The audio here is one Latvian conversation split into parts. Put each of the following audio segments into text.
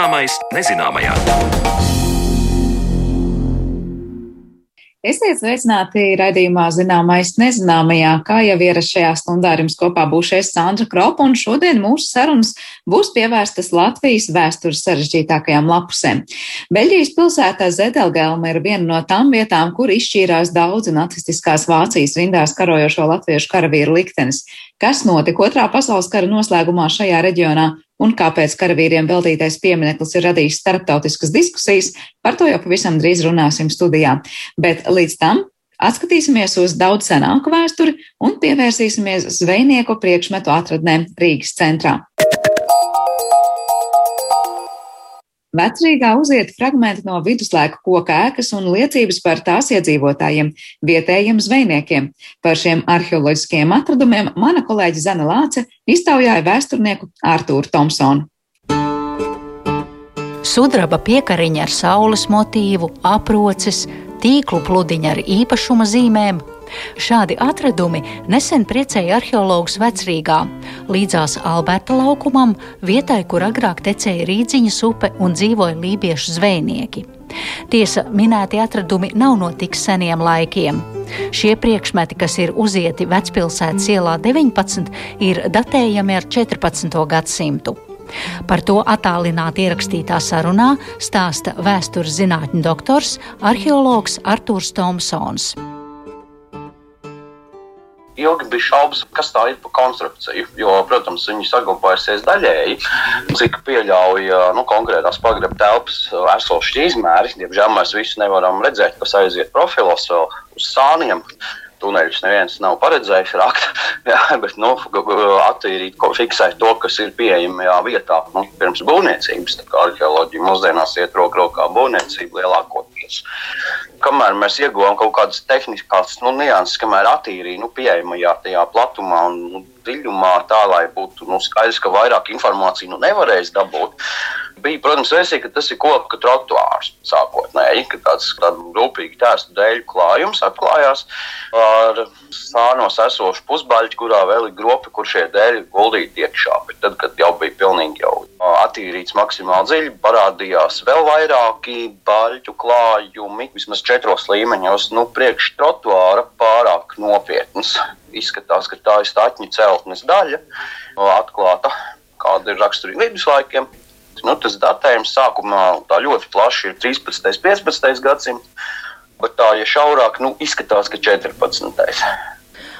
Zināmais nezināmajā. Esiet sveicināti raidījumā Zināmais nezināmajā, kā jau ierasts šajā stundā ar jums kopā būšies Sandra Kropa, un šodien mūsu sarunas būs pievērstas Latvijas vēstures sarežģītākajām lapusēm. Beļģijas pilsētā Zedelgelma ir viena no tām vietām, kur izšķīrās daudzi nacistiskās Vācijas rindās karojošo latviešu karavīru liktenis. Kas notika otrā pasaules kara noslēgumā šajā reģionā un kāpēc karavīriem veltītais piemineklis ir radījis starptautiskas diskusijas, par to jau pavisam drīz runāsim studijā. Bet līdz tam atskatīsimies uz daudz senāku vēsturi un pievērsīsimies zvejnieku priekšmetu atradnēm Rīgas centrā. Vecrīgā uziet fragmenti no viduslaika koka ēkas un liecības par tās iedzīvotājiem, vietējiem zvejniekiem. Par šiem arheoloģiskiem atradumiem mana kolēģe Zana Lāce iztaujāja vēsturnieku Artūru Thompsonu. Sudraba piekariņa ar saules motīvu, aproces, tīklu pludiņa ar īpašuma zīmēm, Šādi atradumi nesen priecēja arheologus Vecrīgā, līdzās Alberta laukumam, vietai, kur agrāk tecēja Rīdziņas upe un dzīvoja lībiešu zvejnieki. Tiesa, minēti atradumi nav no tik seniem laikiem. Šie priekšmeti, kas ir uzieti Vecpilsētas ielā 19, ir datējami ar 14. gadsimtu. Par to attālināti ierakstītā sarunā stāsta vēstures zinātņu doktors, arheologs Artūrs Tomsons ilgi bija šaubas, kas tā ir par konstrukciju. Jo, protams, viņi saglabājusies daļēji, cik pieļauj nu, konkrētās pagraba telpas esošie izmēri. Diemžēl mēs visu nevaram redzēt, kas aiziet profilos vēl uz sāniem. Tuneļus neviens nav paredzējis rakt, jā, bet nu, attīrīt, fiksēt to, kas ir pieejamajā vietā nu, pirms būvniecības. Arheoloģija mūsdienās iet roku rokā būvniecība lielākoties kamēr mēs ieguvām kaut kādas tehniskas nu, nianses, kamēr attīrīja nu, pieejamajā tajā platumā un nu, dziļumā, tā lai būtu nu, skaidrs, ka vairāk informāciju nu, nevarēs dabūt. Bija, protams, versija, ka tas ir koka trotuārs sākotnēji, ka tāds rūpīgi tērstu dēļu klājums atklājās ar sānos esošu pusbaļķi, kurā vēl ir gropi, kur šie dēļi guldīti iekšā. Bet tad, kad jau bija pilnīgi jau attīrīts maksimāli dziļi, parādījās vēl vairāki baļķu klājumi, vismaz četros līmeņos, nu, priekš trotuāra pārāk nopietns. Izskatās, ka tā ir stātņu celtnes daļa, atklāta, kāda ir raksturīga viduslaikiem. Nu, tas datējums sākumā ļoti plaši ir 13. un 15. gadsimts, bet tā, ja šaurāk, nu, izskatās, ka 14.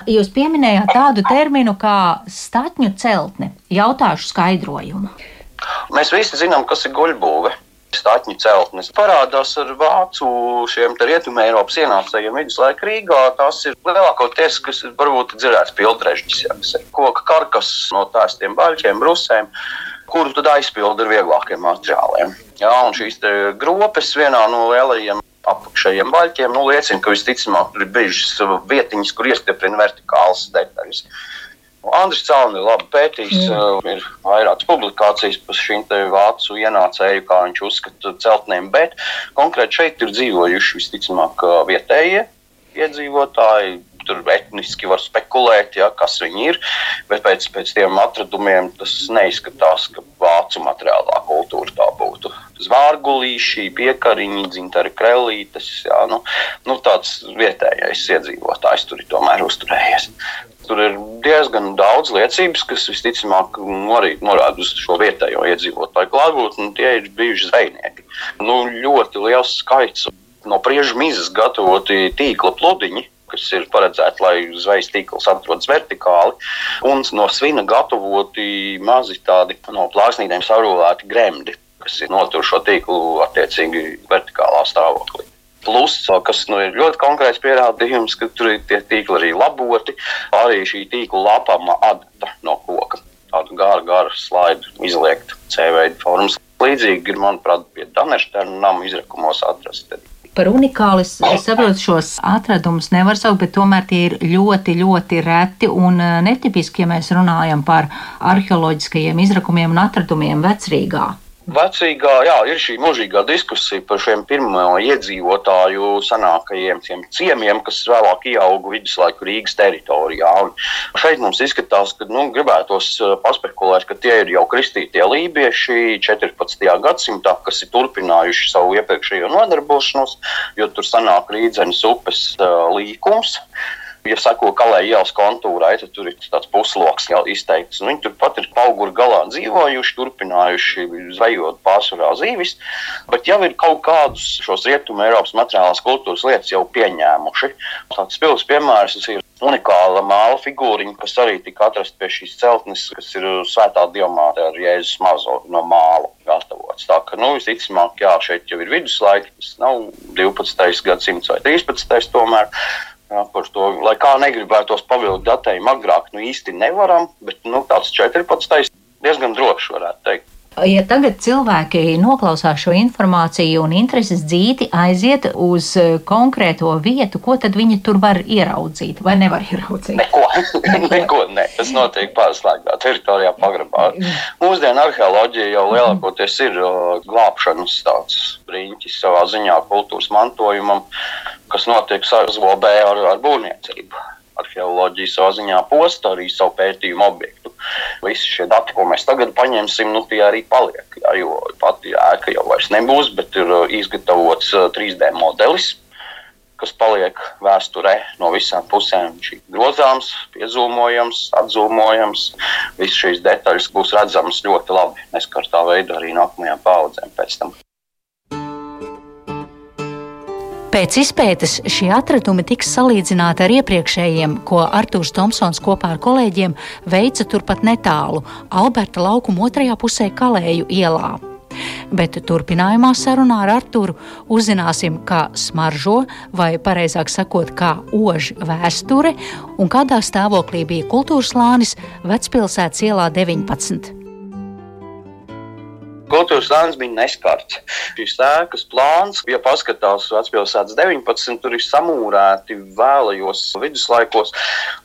Jūs pieminējāt tādu terminu kā statņu celtne. Jautāšu skaidrojumu. Mēs visi zinām, kas ir guļbūve. Stātņu celtnes parādās ar vācu šiem rietumē Eiropas ienācējiem viduslaika Rīgā. Tās ir lielākoties, kas varbūt dzirdēts pildrežģis, ja, kas ir koka karkas no tēstiem baļķiem, brusēm kuru tad aizpilda ar vieglākiem materiāliem. Jā, un šīs gropes vienā no lielajiem apakšējiem baļķiem nu, liecina, ka visticamāk tur ir bijušas vietiņas, kur iestiprina vertikālas detaļas. Andris Calns ir labi pētījis, mm. ir vairākas publikācijas par šīm vācu ienācēju, kā viņš uzskata, celtnēm, bet konkrēti šeit ir dzīvojuši visticamāk vietējie iedzīvotāji, tur etniski var spekulēt, ja, kas viņi ir. Bet pēc, pēc tiem atradumiem tas neizskatās, ka vācu materiālā kultūra tā būtu. Zvārgulīši, piekariņi, dzintari krellītes, jā, nu, nu tāds vietējais iedzīvotājs tur ir tomēr uzturējies. Tur ir diezgan daudz liecības, kas visticamāk arī norāda uz šo vietējo iedzīvotāju klātbūtni, tie ir bijuši zvejnieki. Nu, ļoti liels skaits no priežu mizas gatavoti tīkla pludiņi, kas ir paredzēti, lai zvejas tīkls atrodas vertikāli, un no svina gatavoti mazi tādi no plāksnītēm sarūlēti gremdi, kas notur šo tīklu attiecīgi vertikālā stāvoklī. Plus, kas nu, ir ļoti konkrēts pierādījums, ka tur ir tie tīkli arī laboti, arī šī tīkla lapama adata no koka. Tādu garu, garu slaidu izliekt C veidu formas. Līdzīgi ir, manuprāt, pie Daneršterna nama izrakumos atrast par unikāli. Es saprotu, šos atradumus nevar saukt, bet tomēr tie ir ļoti, ļoti reti un eh, netipiski, ja mēs runājam par arheoloģiskajiem izrakumiem un atradumiem vecrīgā. Vecīgā, jā, ir šī mūžīgā diskusija par šiem pirmo iedzīvotāju senākajiem ciemiem, kas vēlāk ieauga viduslaiku Rīgas teritorijā. Un šeit mums izskatās, ka nu, gribētos uh, paspekulēt, ka tie ir jau kristītie lībieši 14. gadsimtā, kas ir turpinājuši savu iepriekšējo nodarbošanos, jo tur sanāk Rīdzenes upes uh, līkums. Ja sako kalēja ielas kontūrai, tad tur ir tāds pusloks izteikts. Viņi turpat ir auguru galā dzīvojuši, turpinājuši zvejot pārsvarā zīvis, bet jau ir kaut kādus šos rietumu Eiropas materiālās kultūras lietas jau pieņēmuši. Tāds pilns piemērs ir unikāla māla figūriņa, kas arī tika atrasta pie šīs celtnes, kas ir svētā diamāta ar Jēzus mazo no māla gatavots. Tā ka, nu, visticamāk, jā, šeit jau ir viduslaiki, tas nav 12. gadsimts vai 13. tomēr. Jā, par to, lai kā negribētos pavilkt datējumu agrāk, nu īsti nevaram, bet nu, tāds 14. diezgan droši varētu teikt. Ja tagad cilvēki noklausās šo informāciju un intereses dzīti aiziet uz eh, konkrēto vietu, ko tad viņi tur var ieraudzīt vai nevar ieraudzīt? Neko, neko ne. Tas notiek pārslēgtā teritorijā, pagrabā. Mūsdienu arheoloģija jau lielākoties ir glābšanas tāds riņķis savā ziņā kultūras mantojumam, kas notiek sazobē ar, ar būvniecību arheoloģija savā ziņā posta arī savu pētījumu objektu. Visi šie dati, ko mēs tagad paņemsim, nu, tie arī paliek. Jā, jo pati ēka jau vairs nebūs, bet ir uh, izgatavots 3D uh, modelis, kas paliek vēsturē no visām pusēm. Viņš ir grozāms, piezīmojams, atzūmojams. Visas šīs detaļas būs redzamas ļoti labi, neskartā veidā arī nākamajām paudzēm pēc tam. Pēc izpētes šie atradumi tiks salīdzināti ar iepriekšējiem, ko Arthurs Thompsons kopā ar kolēģiem veica turpat netālu Alberta laukuma otrajā pusē Kalēju ielā. Bet turpinājumā sarunā ar Arturu uzzināsim, kā smaržo, vai precīzāk sakot, kā ož vēsture un kādā stāvoklī bija kultūras lānis Vecpilsētas ielā 19. Kultūras lēns bija neskarts. Šīs ēkas plāns, ja paskatās vecpilsētas 19, tur ir samūrēti vēlajos viduslaikos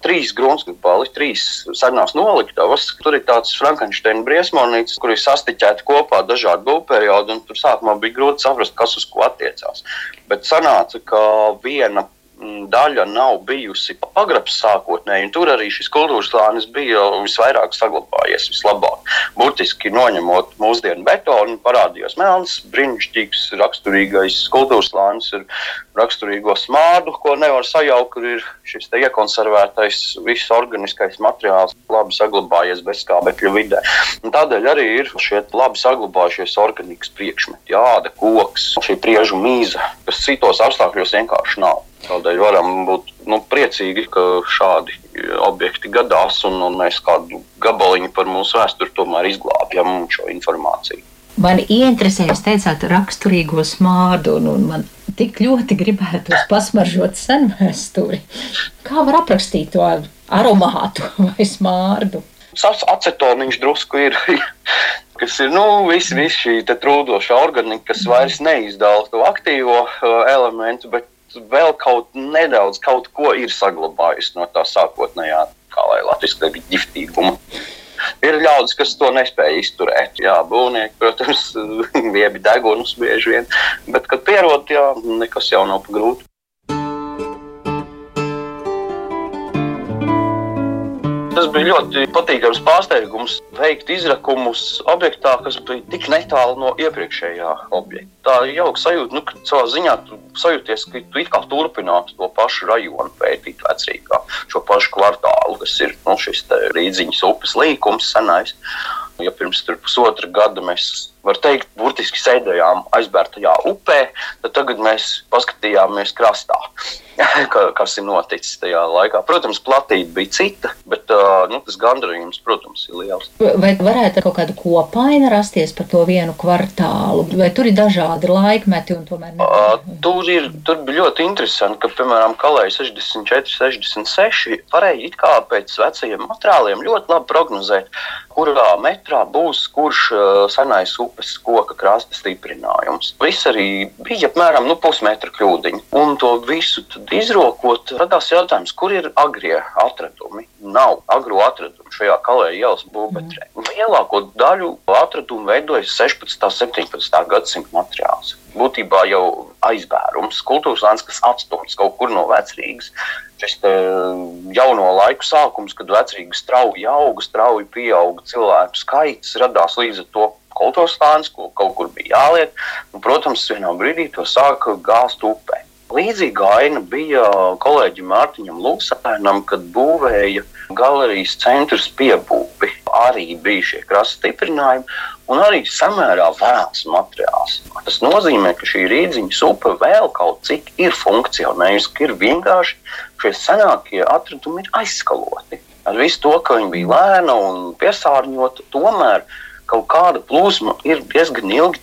trīs gruntsgabali, trīs senās noliktavas. Tur ir tāds Frankensteina briesmonīts, kur ir sastiķēti kopā dažādi būvperiodi, un tur sākumā bija grūti saprast, kas uz ko attiecās. Bet sanāca, ka viena daļa nav bijusi pagrabs sākotnēji, un tur arī šis kultūras slānis bija visvairāk saglabājies, vislabāk. Burtiski noņemot mūsdienu betonu, parādījās melns, brīnišķīgs, raksturīgais kultūras slānis ar raksturīgo smārdu, ko nevar sajaukt, kur ir šis iekonservētais, viss organiskais materiāls, labi saglabājies bezskābekļa vidē. Un tādēļ arī ir šie labi saglabājušies organikas priekšmeti, jāda, koks, šī priežu mīza, kas citos apstākļos vienkārši nav. Tādēļ varam būt nu, priecīgi, ka šādi objekti gadās, un, un mēs kādu gabaliņu par mūsu vēsturi tomēr izglābjam šo informāciju. Man ieinteresēja, jūs teicāt, raksturīgo smārdu, un, un man tik ļoti gribētos pasmaržot senvēsturi. Kā var aprakstīt to aromātu vai smārdu? Acetoniņš drusku ir. kas ir nu, visi, visi šī trūdoša organika, kas vairs neizdala to aktīvo uh, elementu, bet vēl kaut nedaudz kaut ko ir saglabājusi no tā sākotnējā, latviešu giftīguma. Ir ļaudis, kas to nespēja izturēt. Jā, būvnieki, protams, viebi degunus bieži vien, bet, kad pierod, jā, nekas jau nav grūti. Tas bija ļoti patīkams pārsteigums veikt izrakumus objektā, kas bija tik netālu no iepriekšējā objekta. Tā ir jauka sajūta, nu, ka savā ziņā tu sajūties, ka tu it kā turpinātu to pašu rajonu pētīt vecrīgā, šo pašu kvartālu, kas ir nu, šis Rīdziņas upes līkums senais. Ja pirms pusotra gada mēs var teikt, burtiski sēdējām aizbērtajā upē, tad tagad mēs paskatījāmies krastā, kas ir noticis tajā laikā. Protams, platība bija cita, bet nu, tas gandarījums, protams, ir liels. Vai varētu kaut kāda kopaina rasties par to vienu kvartālu, vai tur ir dažādi laikmeti un tomēr? Uh, tur, ir, tur bija ļoti interesanti, ka, piemēram, Kalēja 64, 66 varēja it kā pēc vecajiem materiāliem ļoti labi prognozēt, kurā metrā būs kurš uh, senais upes upes koka krasta stiprinājums. Viss arī bija apmēram nu, pusmetra kļūdiņa. Un to visu izrokot, radās jautājums, kur ir agrie atradumi. Nav agro atradumu šajā kalēja ielas būvbetrē. Mm. lielāko daļu atradumu veidojas 16. un 17. gadsimta materiāls. Būtībā jau aizbērums, kultūras lēns, kas atstumts kaut kur no vecrīgas. Šis jauno laiku sākums, kad vecrīga strauji auga, strauji pieauga cilvēku skaits, radās līdz ar to kultūras lēns, ko kaut kur bija jāliet. Un, protams, vienā brīdī to sāka gāzt upē. Līdzīga aina bija kolēģim Mārtiņam Lūsēnam, kad būvēja galerijas centrs piebūvi. Arī bija šie krasta stiprinājumi, un arī samērā vēls materiāls. Tas nozīmē, ka šī rīdziņa upe vēl kaut cik ir funkcionējusi, ka ir vienkārši šie senākie atradumi ir aizskaloti. Ar visu to, ka viņi bija lēna un piesārņota, tomēr kaut kāda plūsma ir diezgan ilgi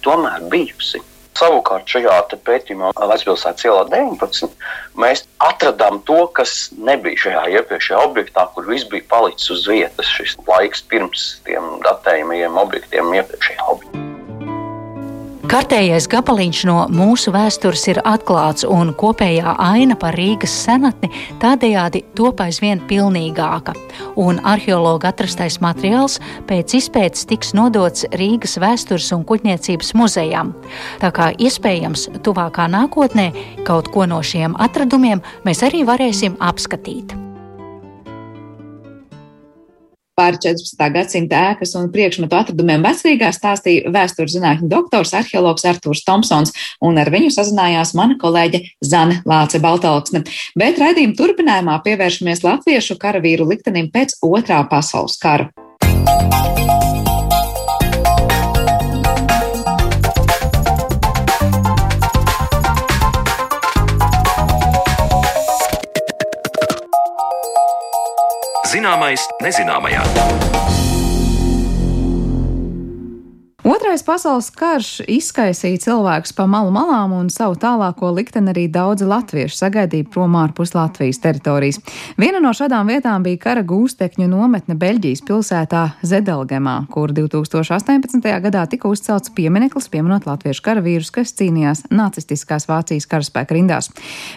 bijusi. Savukārt šajā pētījumā, Vecpilsētas ielā 19, mēs atradām to, kas nebija šajā iepriekšējā objektā, kur viss bija palicis uz vietas. Šis laiks pirms tiem datējumiem objektiem iepriekšējā objektā. Kartējais gabaliņš no mūsu vēstures ir atklāts, un kopējā aina par Rīgas senatni tādējādi top aizvien pilnīgāka. Un arheologa atrastais materiāls pēc izpētes tiks nodots Rīgas vēstures un kuģniecības muzejām. Tā kā iespējams tuvākā nākotnē kaut ko no šiem atradumiem mēs arī varēsim apskatīt. Par 14. gadsimta ēkas un priekšmetu atradumiem vecrīgā stāstīja vēstures zinātņu doktors arheologs Artūrs Tomsons, un ar viņu sazinājās mana kolēģe Zane Lāce Baltalksne. Bet raidījuma turpinājumā pievēršamies latviešu karavīru liktenim pēc otrā pasaules kara. Zināmais nezināmajā. Otrais pasaules karš izkaisīja cilvēkus pa malu malām, un savu tālāko likteni arī daudzi latvieši sagaidīja prom ārpus Latvijas teritorijas. Viena no šādām vietām bija kara gūstekņu nometne Beļģijas pilsētā Zedelgemā, kur 2018. gadā tika uzcelts piemineklis pieminot latviešu karavīrus, kas cīnījās nacistiskās Vācijas karaspēka rindās.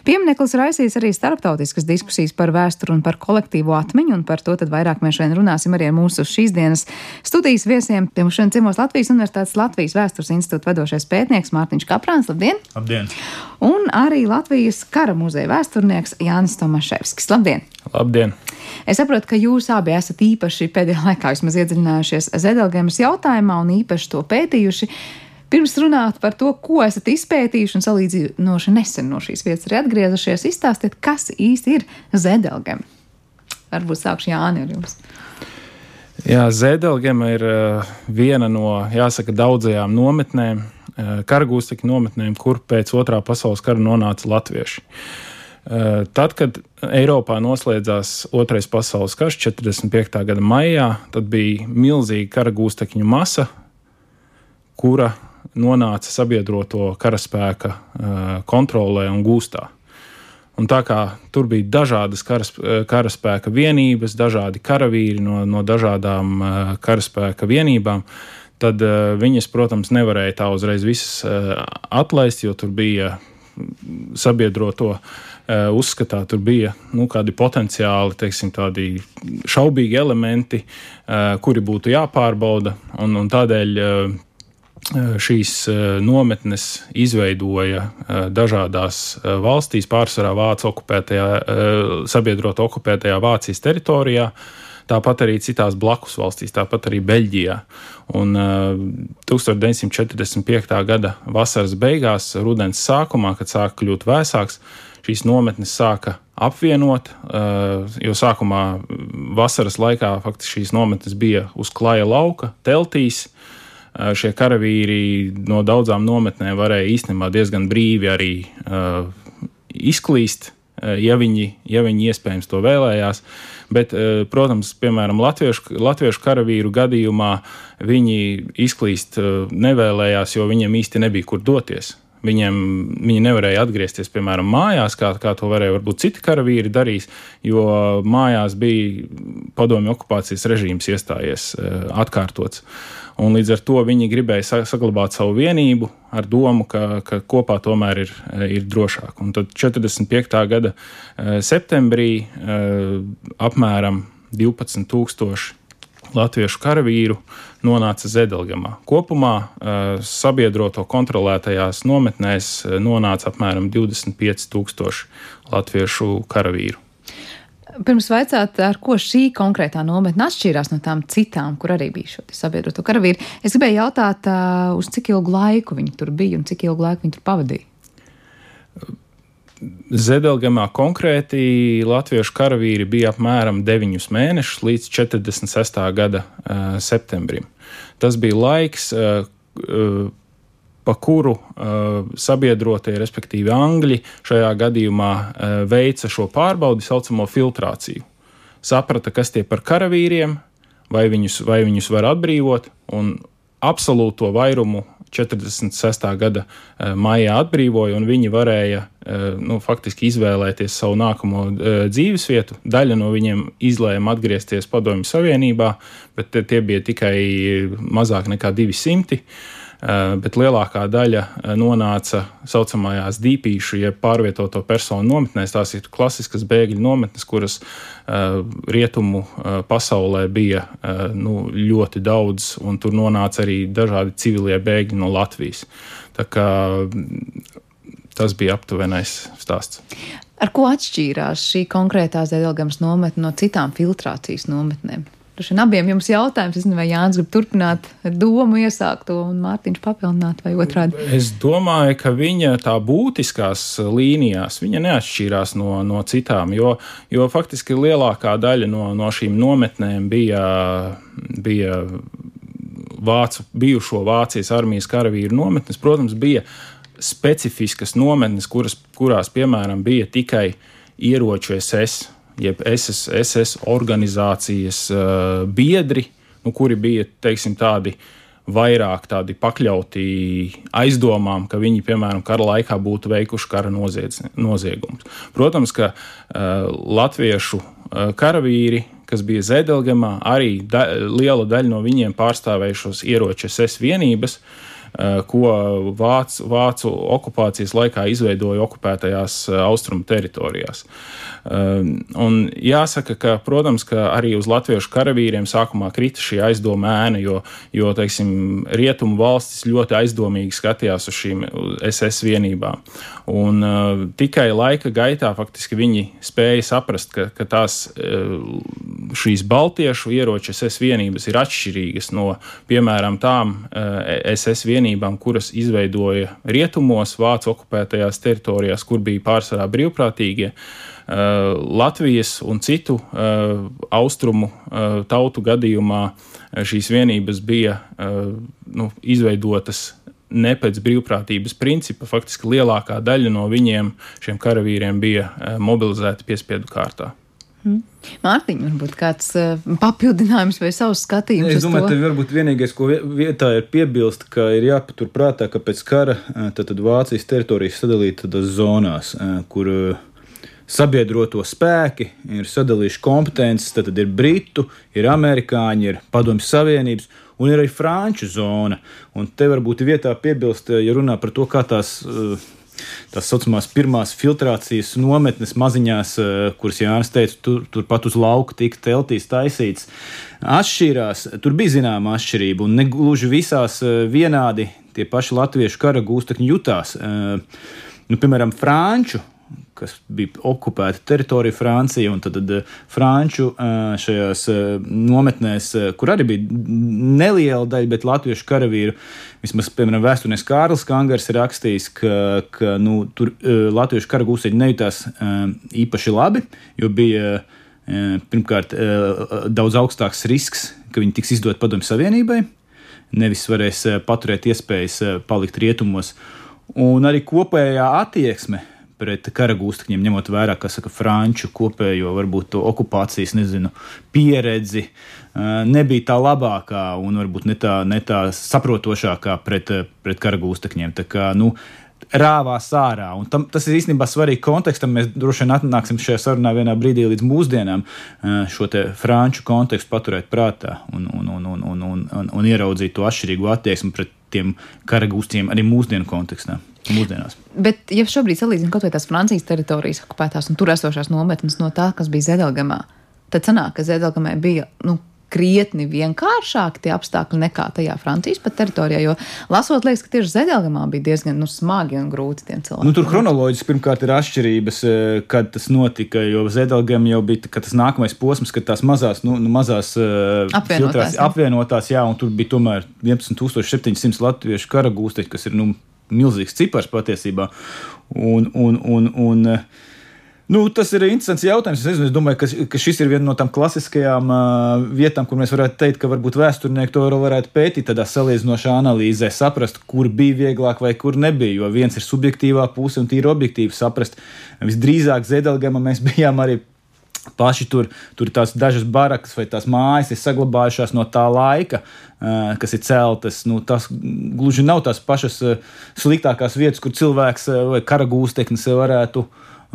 Piemineklis raisīs arī starptautiskas diskusijas par vēsturu un par kolektīvo atmiņu, un par to tad vairāk mēs šodien runāsim arī ar mūsu šīs dienas studijas viesiem. Pie mums šodien ciemos Latvijas Universitātes Latvijas Vēstures institūta vadošais pētnieks Mārtiņš Kaprāns. Labdien! Labdien! Un arī Latvijas kara muzeja vēsturnieks Jānis Tomaševskis. Labdien! Labdien! Es saprotu, ka jūs abi esat īpaši pēdējā laikā vismaz iedziļinājušies Zedelgēmas jautājumā un īpaši to pētījuši. Pirms runāt par to, ko esat izpētījuši un salīdzinoši nesen no šīs vietas arī atgriezušies, izstāstiet, kas īsti ir Zedelgema. Varbūt sākšu Jāni ar jums. Jā, Zēdelgema ir uh, viena no, jāsaka, daudzajām nometnēm, uh, karagūstekņu nometnēm, kur pēc otrā pasaules kara nonāca latvieši. Uh, tad, kad Eiropā noslēdzās Otrais pasaules karš 45. gada maijā, tad bija milzīga karagūstekņu masa, kura nonāca sabiedroto karaspēka kontrolē un gūstā. Un tā kā tur bija dažādas karas, karaspēka vienības, dažādi karavīri no, no dažādām uh, karaspēka vienībām, tad uh, viņas, protams, nevarēja tā uzreiz visas atlaist, jo tur bija sabiedroto uh, uzskatā, tur bija nu, kādi potenciāli, teiksim, šaubīgi elementi, kuri būtu jāpārbauda. Un, un tādēļ Eh, šīs eh, nometnes izveidoja eh, dažādās valstīs, pārsvarā Vācijas okupētajā, sabiedrota okupētajā Vācijas teritorijā. Tāpat arī citās blakus valstīs, tāpat arī Beļģijā. Un 1945. gada vasaras beigās, rudens sākumā, kad sāka kļūt vēsāks, šīs nometnes sāka apvienot, jo sākumā vasaras laikā faktiski šīs nometnes bija uz klaja lauka, teltīs, šie karavīri no daudzām nometnēm varēja īstenībā diezgan brīvi arī uh, izklīst, ja viņi, ja viņi iespējams to vēlējās. Bet, protams, piemēram, latviešu, latviešu karavīru gadījumā viņi izklīst nevēlējās, jo viņiem īsti nebija kur doties. Viņiem, viņi nevarēja atgriezties, piemēram, mājās, kā, kā to varēja varbūt citi karavīri darīt, jo mājās bija padomju okupācijas režīms iestājies, atkārtots. Un līdz ar to viņi gribēja saglabāt savu vienību ar domu, ka, ka kopā tomēr ir, ir drošāk. Un tad 45. gada septembrī apmēram 12,000 latviešu karavīru nonāca Zedelgamā. Kopumā sabiedroto kontrolētajās nometnēs nonāca apmēram 25 tūkstoši latviešu karavīru. Pirms vaicāt, ar ko šī konkrētā nometne atšķīrās no tām citām, kur arī bija šo sabiedroto karavīru, es gribēju jautāt, uz cik ilgu laiku viņi tur bija un cik ilgu laiku viņi tur pavadīja. Zedelgamā konkrēti latviešu karavīri bija apmēram 9 mēnešus līdz 46. gada uh, septembrim. Tas bija laiks, uh, uh, pa kuru uh, sabiedrotie, respektīvi angļi, šajā gadījumā uh, veica šo pārbaudi, saucamo filtrāciju. Saprata, kas tie par karavīriem, vai viņus, vai viņus var atbrīvot, un absolūto vairumu 46. gada uh, maijā atbrīvoja, un viņi varēja uh, nu, faktiski izvēlēties savu nākamo uh, dzīvesvietu. Daļa no viņiem izlēma atgriezties Padomju Savienībā, bet tie bija tikai mazāk nekā 200. Eh, bet lielākā daļa eh, nonāca tā saucamajās dīpīšu, jeb pārvietoto personu nometnēs. Tās ir klasiskas bēgļu nometnes, kuras eh, rietumu pasaulē bija nu, ļoti daudz, un tur nonāca arī dažādi civilie bēgļi no Latvijas. Tā kā Tas bija aptuvenais stāsts. Ar ko atšķīrās šī konkrētā Zēdelgams nometne no citām filtrācijas nometnēm? Droši vien abiem jums jautājums. Nezinu, vai Jānis grib turpināt domu iesākto un Mārtiņš papildināt vai otrādi. Es domāju, ka viņa tā būtiskās līnijās, viņa neatšķīrās no, no citām, jo, jo faktiski lielākā daļa no, no šīm nometnēm bija, bija Vācu, bijušo Vācijas armijas karavīru nometnes. Protams, bija specifiskas nometnes, kuras, kurās, piemēram, bija tikai ieroču SS jeb SS, SS organizācijas uh, biedri, nu, kuri bija teiksim, tādi vairāk tādi pakļauti aizdomām, ka viņi, piemēram, kara laikā būtu veikuši kara noziegumus. Protams, ka uh, latviešu uh, karavīri, kas bija Zedelgamā, arī da liela daļa no viņiem pārstāvējušos ieroču SS vienības, uh, ko Vācu, Vācu okupācijas laikā izveidoja okupētajās eh, austrumu teritorijās. Eh, un jāsaka, ka, protams, ka arī uz latviešu karavīriem sākumā krita šī aizdoma ēna, jo, jo teiksim, rietumu valstis ļoti aizdomīgi skatījās uz šīm SS vienībām. Un tikai laika gaitā faktiski viņi spēja saprast, ka, ka tās šīs baltiešu ieroču SS vienības ir atšķirīgas no, piemēram, tām SS vienībām vienībām, kuras izveidoja rietumos, Vācu okupētajās teritorijās, kur bija pārsvarā brīvprātīgie. Uh, Latvijas un citu uh, austrumu uh, tautu gadījumā šīs vienības bija nu, izveidotas ne pēc brīvprātības principa. Faktiski lielākā daļa no viņiem, šiem karavīriem, bija mobilizēta piespiedu kārtā. Mm. Mārtiņa, varbūt kāds uh, papildinājums vai savs skatījums. Es domāju, ka varbūt vienīgais, ko vietā ir piebilst, ka ir jāpatur prātā, ka pēc kara eh, tad, tad Vācijas teritorijas sadalīta tādās zonās, uh, kur sabiedroto spēki ir sadalījuši kompetences, tad, tad ir britu, ir amerikāņi, ir padomju savienības. Un ir arī franču zona. Un te varbūt vietā piebilst, ja runā par to, kā tās uh, tās saucamās pirmās filtrācijas nometnes maziņās, eh, kuras Jānis teica, tur, turpat uz lauka tika teltīs taisīts, atšķīrās. Tur bija zināma atšķirība, un ne gluži visās eh, vienādi tie paši latviešu kara gūstekņi jutās. Eh, nu, piemēram, franču kas bija okupēta teritorija Francija, un tad, tad eh, Franču eh, šajās eh, nometnēs, kur arī bija neliela daļa, bet latviešu karavīru, vismaz, piemēram, vēsturnieks Kārlis Kangars ir rakstījis, ka, ka nu, tur latviešu kara gūseņi nejūtās īpaši labi, jo bija pirmkārt daudz augstāks risks, ka viņi tiks izdot padomju savienībai, nevis varēs paturēt iespējas palikt rietumos. Un arī kopējā attieksme pret karagūstekņiem, ņemot vērā, kas saka, franču kopējo, varbūt to okupācijas, nezinu, pieredzi, nebija tā labākā un varbūt ne tā, ne tā saprotošākā pret, pret karagūstekņiem. Tā kā, nu, rāvās ārā. Un tam, tas ir īstenībā svarīgi kontekstam. Mēs droši vien atnāksim šajā sarunā vienā brīdī līdz mūsdienām šo franču kontekstu paturēt prātā un, un, un, un, un, un, un, un ieraudzīt to atšķirīgo attieksmi pret tiem karagūstiem arī mūsdienu kontekstā mūsdienās. Bet, ja šobrīd salīdzinām kaut vai tās Francijas teritorijas okupētās un tur esošās nometnes no tā, kas bija Zedelgamā, tad sanāk, ka Zedelgamē bija nu, krietni vienkāršāki tie apstākļi nekā tajā Francijas pat teritorijā. Jo lasot, liekas, ka tieši Zedelgamā bija diezgan nu, smagi un grūti tiem cilvēkiem. Nu, tur chronoloģiski pirmkārt ir atšķirības, eh, kad tas notika. Jo Zedelgam jau bija tas nākamais posms, kad tās mazās, nu, nu, mazās eh, apvienotās, filtrās, apvienotās, jā, un tur bija tomēr 11,700 latviešu karagūsteņi, kas ir nu, milzīgs cipars patiesībā. Un, un, un, un, Nu, tas ir interesants jautājums. Es, nezinu, es domāju, ka, ka šis ir viena no tām klasiskajām uh, vietām, kur mēs varētu teikt, ka varbūt vēsturnieki to varētu pētīt, tādā salīdzinošā analīzē, saprast, kur bija vieglāk vai kur nebija. Jo viens ir subjektīvā puse un tīri objektīvi saprast. Visdrīzāk Zedelgama mēs bijām arī paši tur, tur tās dažas barakas vai tās mājas ir saglabājušās no tā laika, kas ir celtas. Nu, tas gluži nav tās pašas sliktākās vietas, kur cilvēks vai karagūsteknis varētu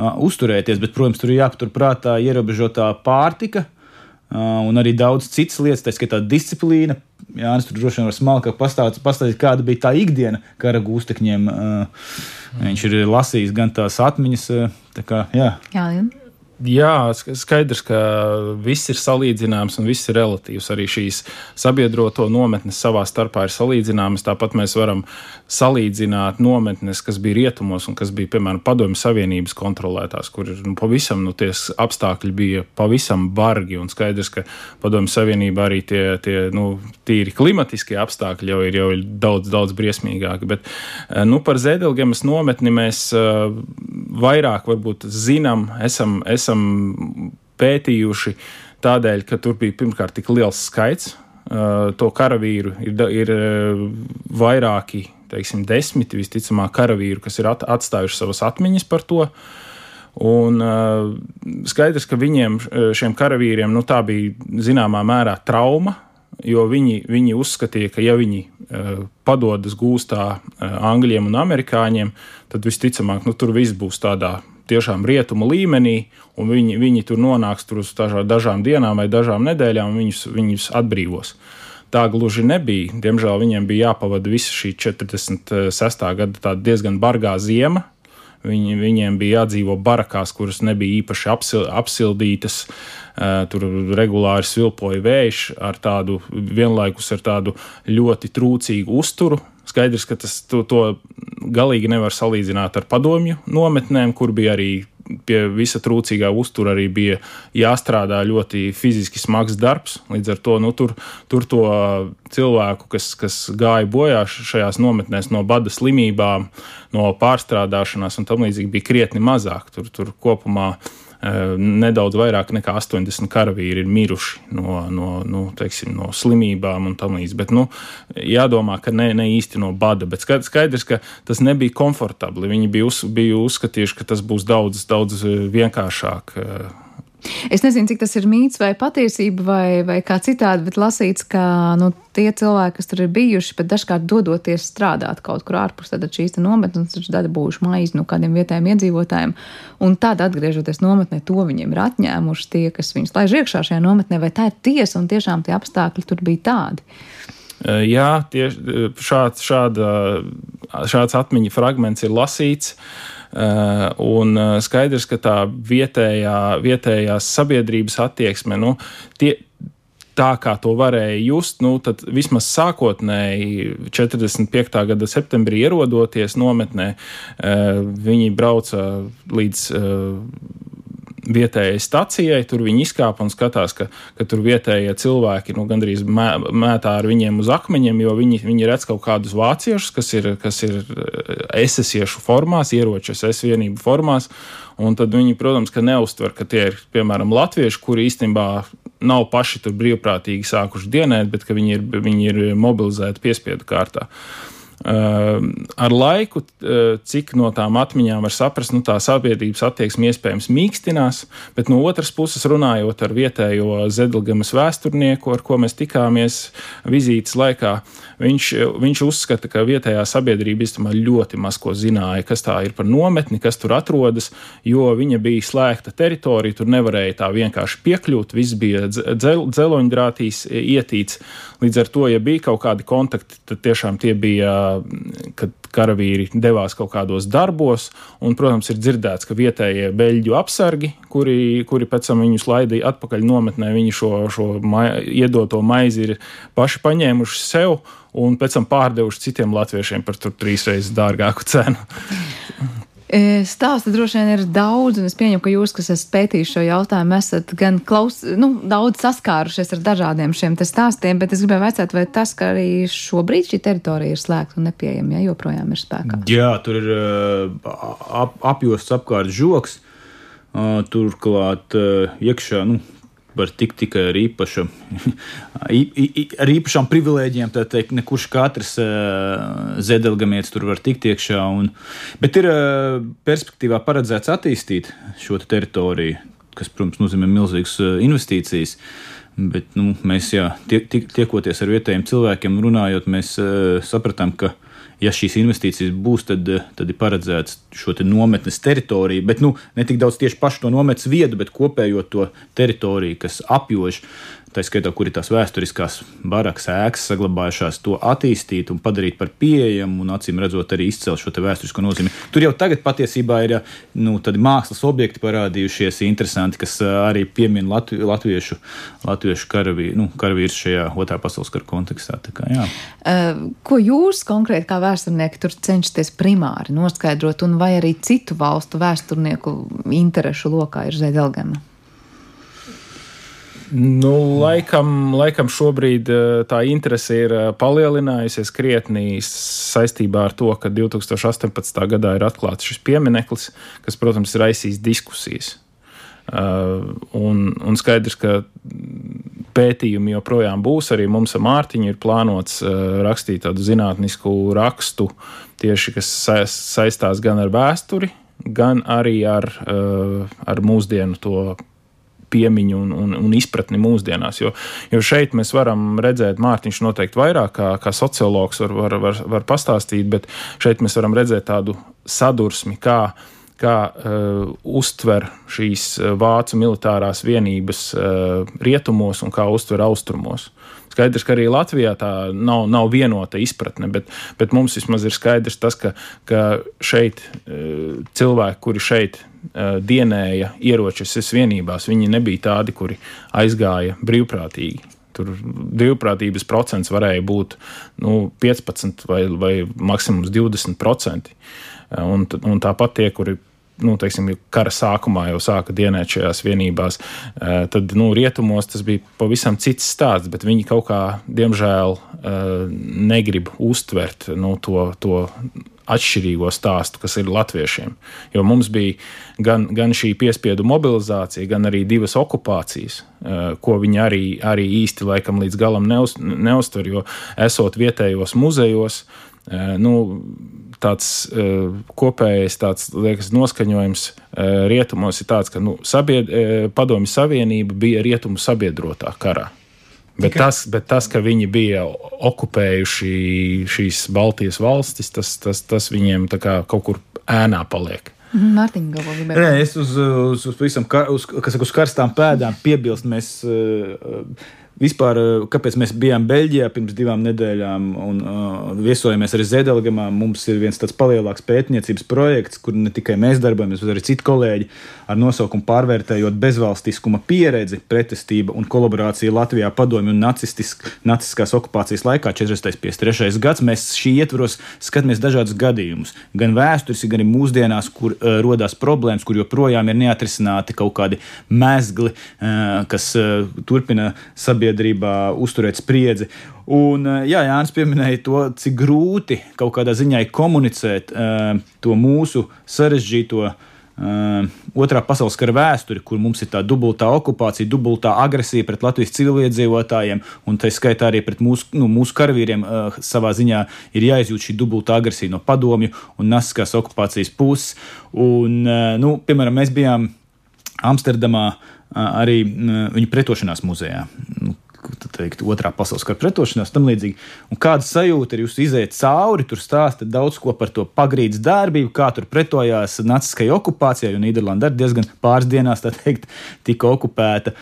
uzturēties, bet, protams, tur ir jāpaturprātā ierobežotā pārtika. Un arī daudz citas lietas, tā skaitā disciplīna. Jā, es tur droši vien varu smalkāk pastāstīt, kāda bija tā ikdiena kara gūstekņiem. Viņš ir lasījis gan tās atmiņas, tā kā, jā. Jā, jā. Jā, skaidrs, ka viss ir salīdzināms un viss ir relatīvs. Arī šīs sabiedroto nometnes savā starpā ir salīdzināmas. Tāpat mēs varam salīdzināt nometnes, kas bija rietumos un kas bija, piemēram, Padomju Savienības kontrolētās, kur nu, pavisam nu, apstākļi bija pavisam bargi. Un skaidrs, ka Padomju Savienībā arī tie, tie nu, tīri klimatiskie apstākļi jau ir, jau ir daudz, daudz briesmīgāki. Bet nu, par Zēdelgemas nometni mēs vairāk varbūt zinām, esam. esam esam pētījuši tādēļ, ka tur bija pirmkārt tik liels skaits. Uh, to karavīru ir, ir uh, vairāki, teiksim, desmiti visticamāk karavīru, kas ir at, atstājuši savas atmiņas par to. Un uh, skaidrs, ka viņiem, šiem karavīriem, nu, tā bija zināmā mērā trauma, jo viņi, viņi uzskatīja, ka ja viņi uh, padodas gūstā uh, angļiem un amerikāņiem, tad visticamāk, nu, tur viss būs tādā tiešām rietumu līmenī, un viņi, viņi tur nonāks tur uz dažām dienām vai dažām nedēļām, un viņus, viņus atbrīvos. Tā gluži nebija. Diemžēl viņiem bija jāpavada visa šī 46. gada diezgan bargā ziema. Viņi, viņiem bija jādzīvo barakās, kuras nebija īpaši apsil, apsildītas. Tur regulāri svilpoja vējš ar tādu vienlaikus ar tādu ļoti trūcīgu uzturu. Skaidrs, ka tas to, to galīgi nevar salīdzināt ar padomju nometnēm, kur bija arī pie visa trūcīgā uztura arī bija jāstrādā ļoti fiziski smags darbs. Līdz ar to nu, tur, tur to cilvēku, kas, kas gāja bojā šajās nometnēs no bada slimībām, no pārstrādāšanās un tam līdzīgi, bija krietni mazāk. Tur, tur kopumā Eh, nedaudz vairāk nekā 80 karavīri ir miruši no, no, nu, teiksim, no slimībām un tam līdzīgi. Bet nu, jādomā, ka ne, ne īsti no bada, bet skaidrs, ka tas nebija komfortabli. Viņi bija, uz, bija uzskatījuši, ka tas būs daudz, daudz eh, vienkāršāk eh, Es nezinu, cik tas ir mīts vai patiesība vai, vai kā citādi, bet lasīts, ka nu, tie cilvēki, kas tur ir bijuši, pat dažkārt dodoties strādāt kaut kur ārpus šīs nometnes, taču dabūjuši maizi no kādiem vietējiem iedzīvotājiem, un tad atgriežoties nometnē, to viņiem ir atņēmuši tie, kas viņus laiž iekšā šajā nometnē, vai tā ir tiesa un tiešām tie apstākļi tur bija tādi. Jā, tieši šāds, šāda, šāds atmiņu fragments ir lasīts. Uh, un eh, skaidrs, ka tā vietējā, vietējās sabiedrības attieksme, nu, tie, tā kā to varēja just, nu, tad vismaz sākotnēji 45. gada septembrī ierodoties nometnē, eh, viņi brauca līdz vietējai stacijai. Tur viņi izkāpa un skatās, ka, ka tur vietējie cilvēki nu, gandrīz mē, mētā ar viņiem uz akmeņiem, jo viņi, viņi redz kaut kādus vāciešus, kas ir, kas ir esesiešu formās, ieroču es vienību formās. Un tad viņi, protams, neuztver, ka tie ir piemēram latvieši, kuri īstenībā nav paši tur brīvprātīgi sākuši dienēt, bet viņi ir, viņi ir mobilizēti piespiedu kārtā. Uh, ar laiku, eh, cik no tām atmiņām var saprast, nu, tā sabiedrības attieksme iespējams mīkstinās, bet no otras puses, runājot ar vietējo Zedelgamas vēsturnieku, ar ko mēs tikāmies vizītes laikā, viņš, viņš uzskata, ka vietējā sabiedrība īstenībā ļoti maz ko zināja, kas tā ir par nometni, kas tur atrodas, jo viņa bija slēgta teritorija, tur nevarēja tā vienkārši piekļūt, viss bija dzel, dzeloņdrātīs ietīts. Līdz ar to, ja bija kaut kādi kontakti, tad tiešām tie bija kad karavīri devās kaut kādos darbos, un, protams, ir dzirdēts, ka vietējie beļģu apsargi, kuri, kuri pēc tam viņus laidīja atpakaļ nometnē, viņi šo, šo mai, iedoto maizi ir paši paņēmuši sev un pēc tam pārdevuši citiem latviešiem par trīs reizes dārgāku cenu. E, stāsta droši vien ir daudz, un es pieņemu, ka jūs, kas esat pētījuši šo jautājumu, esat gan klaus, nu, daudz saskārušies ar dažādiem šiem stāstiem, bet es gribēju vaicāt, vai tas, ka arī šobrīd šī teritorija ir slēgta un nepieejama, ja joprojām ir spēkā? Jā, tur ir ap, apjosts apkārt žoks. Turklāt iekšā, nu, var tikt tikai ar, īpaša, ar īpašām privilēģijām. Tā teikt, ne kurš katrs zedelgamietis tur var tikt iekšā. Un, bet ir perspektīvā paredzēts attīstīt šo te teritoriju, kas, protams, nozīmē milzīgas investīcijas. Bet nu, mēs, jā, tie, tie, tiekoties ar vietējiem cilvēkiem, runājot, mēs sapratām, ka uh, ja šīs investīcijas būs, tad, tad ir paredzēts šo te nometnes teritoriju, bet nu, ne tik daudz tieši pašu to nometnes vietu, bet kopējo to teritoriju, kas apjož tā skaitā, kur ir tās vēsturiskās barakas ēkas saglabājušās, to attīstīt un padarīt par pieejamu un acīm redzot arī izcelt šo vēsturisko nozīmi. Tur jau tagad patiesībā ir nu, mākslas objekti parādījušies interesanti, kas arī piemin latvi, latviešu, latviešu karavīru, nu, karavīrus šajā otrā pasaules kara kontekstā. Kā, jā. ko jūs konkrēti kā vēsturnieki tur cenšaties primāri noskaidrot, un vai arī citu valstu vēsturnieku interešu lokā ir Zēdelgana? Nu, laikam, laikam šobrīd eh, tā interese ir eh, palielinājusies krietni saistībā ar to, ka 2018. gadā ir atklāts šis piemineklis, kas, protams, ir aizsījis diskusijas. Uh, un, un skaidrs, ka pētījumi joprojām būs. Arī mums ar Mārtiņu ir plānots rakstīt tādu zinātnisku rakstu, tieši kas saistās gan ar vēsturi, gan arī ar, ar mūsdienu to piemiņu un, un, un izpratni mūsdienās. Jo, jo šeit mēs varam redzēt, Mārtiņš noteikti vairāk kā, kā sociologs var, var, var, var pastāstīt, bet šeit mēs varam redzēt tādu sadursmi, kā kā uh, uztver šīs uh, vācu militārās vienības uh, rietumos un kā uztver austrumos. Skaidrs, ka arī Latvijā tā nav, nav vienota izpratne, bet, bet mums vismaz ir skaidrs tas, ka, ka šeit uh, cilvēki, kuri šeit uh, dienēja ieročus vienībās, viņi nebija tādi, kuri aizgāja brīvprātīgi. Tur brīvprātības procents varēja būt nu, 15 vai, vai maksimums 20%. Un, un tāpat tie, kuri nu, teiksim, kara sākumā jau sāka dienēt šajās vienībās, eh, tad nu, rietumos tas bija pavisam cits stāsts, bet viņi kaut kā, diemžēl, eh, negrib uztvert nu, to, to atšķirīgo stāstu, kas ir latviešiem. Jo mums bija gan, gan šī piespiedu mobilizācija, gan arī divas okupācijas, eh, ko viņi arī, arī īsti laikam līdz galam neuz, neuztver, jo esot vietējos muzejos, nu, tāds uh, kopējais tāds, liekas, noskaņojums uh, rietumos ir tāds, ka nu, sabied, uh, padomju savienība bija rietumu sabiedrotā karā. Bet tas, bet tas, ka viņi bija okupējuši šīs Baltijas valstis, tas, tas, tas viņiem kaut kur ēnā paliek. Mhm, Mārtiņa galvā gribēja. Nē, es uz, uz, uz, visam, kar, uz, kas, uz karstām pēdām piebilst. Mēs, uh, Vispār, eh, kāpēc mēs bijām Beļģijā pirms divām nedēļām un uh, viesojamies arī Zedelgamā, mums ir viens tāds palielāks pētniecības projekts, kur ne tikai mēs darbojamies, bet arī citi kolēģi ar nosaukumu pārvērtējot bezvalstiskuma pieredzi, pretestība un kolaborācija Latvijā padomju un nacistiskās okupācijas laikā 43. gads. Mēs šī ietvaros skatāmies dažādus gadījumus, gan vēsturiski, gan arī mūsdienās, kur uh, rodās problēmas, kur joprojām ir neatrisināti kaut kādi mezgli, uh, kas uh, turpina sabiedrību sabiedrībā uzturēt spriedzi. Un, eh, jā, Jānis pieminēja to, cik grūti kaut kādā ziņā komunicēt uh, to mūsu sarežģīto Uh, otrā pasaules kara vēsturi, kur mums ir tā dubultā okupācija, dubultā agresija pret Latvijas civiliedzīvotājiem, un tā skaitā arī pret mūsu, nu, mūsu karavīriem uh, savā ziņā ir jāizjūt šī dubultā agresija no padomju un nasiskās okupācijas puses. Un, uh, nu, piemēram, mēs bijām Amsterdamā arī viņa pretošanās muzejā. Teikt, otrā pasaules kara pretošanās, tam līdzīgi. Un kāda sajūta ir jūs iziet cauri, tur stāsta daudz ko par to pagrīdes darbību, kā tur pretojās naciskajai okupācijai, un Nīderlanda arī diezgan pāris dienās, tā teikt, tika okupēta.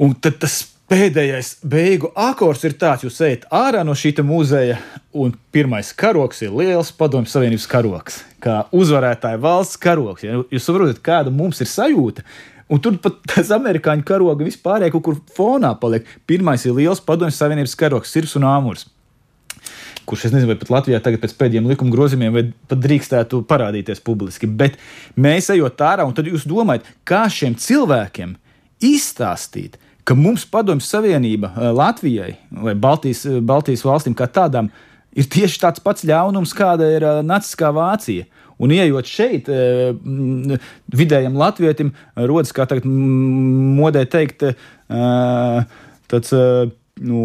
Un tad tas pēdējais beigu akors ir tāds, jūs ejat ārā no šī muzeja, un pirmais karoks ir liels padomju savienības karoks, kā uzvarētāja valsts karoks. Ja? Jūs saprotat, kāda mums ir sajūta. Un tur pat tas amerikāņu karoga vispār kaut kur fonā paliek. Pirmais ir liels padomju savienības karoks, sirds un āmurs. Kurš es nezinu, vai pat Latvijā tagad pēc pēdējiem likuma grozījumiem, vai pat drīkstētu parādīties publiski. Bet mēs ejot ārā, un tad jūs domājat, kā šiem cilvēkiem izstāstīt, ka mums Padomju Savienība eh, Latvijai vai Baltijas, eh, Baltijas valstīm kā tādām ir tieši tāds pats ļaunums, kāda ir eh, Naciskā Vācija. Un ieejot šeit, vidējam latvietim, rodas, kā tagad modē teikt, tāds, nu,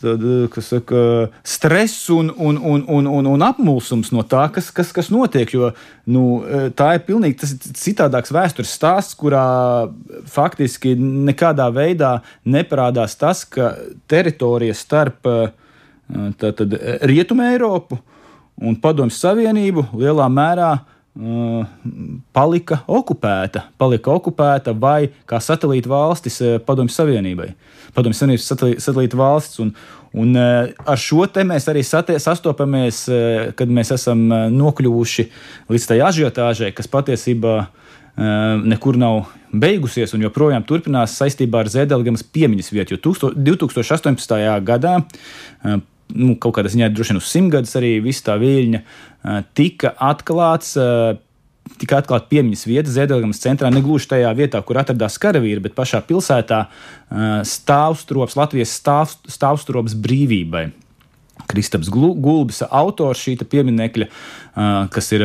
tad, saka, stress un, un, un, un, un, un apmulsums no tā, kas, kas, kas notiek. Jo nu, tā ir pilnīgi citādāks vēstures stāsts, kurā faktiski nekādā veidā neparādās tas, ka teritorija starp tātad, Rietumē Eiropu un Padomju Savienību lielā mērā palika okupēta, palika okupēta vai kā satelīta valstis Padomju Savienībai. Padomju Savienības satelīta valsts. Un, un ar šo te mēs arī satie, sastopamies, kad mēs esam nokļuvuši līdz tai ažiotāžai, kas patiesībā nekur nav beigusies un joprojām turpinās saistībā ar Zēdelgamas piemiņas vietu. Jo 2018. gadā nu, kaut kādā ziņā droši vien uz simtgadus arī viss tā viļņa tika atklāts. Tika atklāta piemiņas vieta Ziedonis centrā, ne gluži tajā vietā, kur atradās karavīri, bet pašā pilsētā stāvstrops, Latvijas stāv, stāvstrops brīvībai. Kristaps Gulbis, autors šī pieminiekļa, kas ir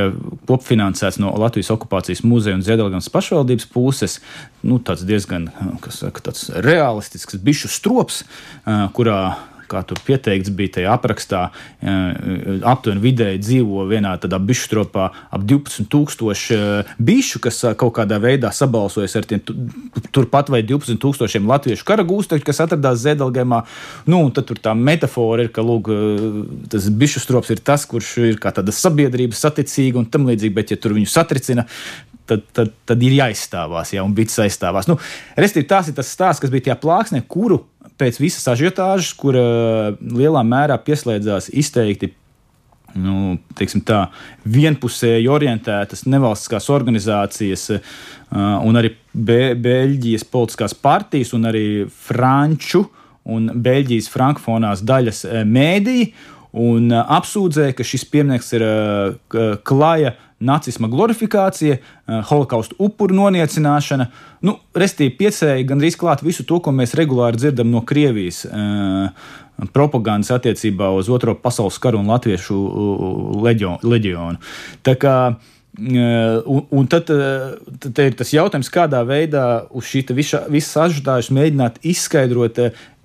kopfinansēts no Latvijas okupācijas muzeja un Ziedonis pašvaldības puses. Nu, tāds diezgan saka, tāds realistisks bišu strops, kurā kā tur pieteikts, bija tajā aprakstā, aptuveni vidēji dzīvo vienā tādā bišu stropā ap 12,000 bišu, kas kaut kādā veidā sabalsojas ar tiem turpat vai 12,000 latviešu karagūstekļu, kas atradās Zēdelgēmā. Nu, tad tur tā metāfora ir, ka lūk, tas bišu strops ir tas, kurš ir kā tāda sabiedrības saticīga un tam līdzīgi, bet ja tur viņu satricina, tad, tad, tad ir jāizstāvās, ja un bits aizstāvās. Nu, Restīvi, tās ir tas stāsts, kas bija tajā plāksnē, kuru pēc visas ažiotāžas, kur lielā mērā pieslēdzās izteikti nu, tā, vienpusēji orientētas nevalstiskās organizācijas, un arī Be Beļģijas politiskās partijas, un arī Franču un Beļģijas frankfonās daļas mēdīji, un apsūdzēja, ka šis pieminieks ir klaja nacisma glorifikācija, eh, holokausta upuru noniecināšana. Nu, Restīvi piecēja gandrīz klāt visu to, ko mēs regulāri dzirdam no Krievijas eh, propagandas attiecībā uz Otro pasaules karu un Latviešu leģionu. Tā kā eh, Un, un tad, tad ir tas jautājums, kādā veidā uz šī visa, ažutāžas mēģināt izskaidrot,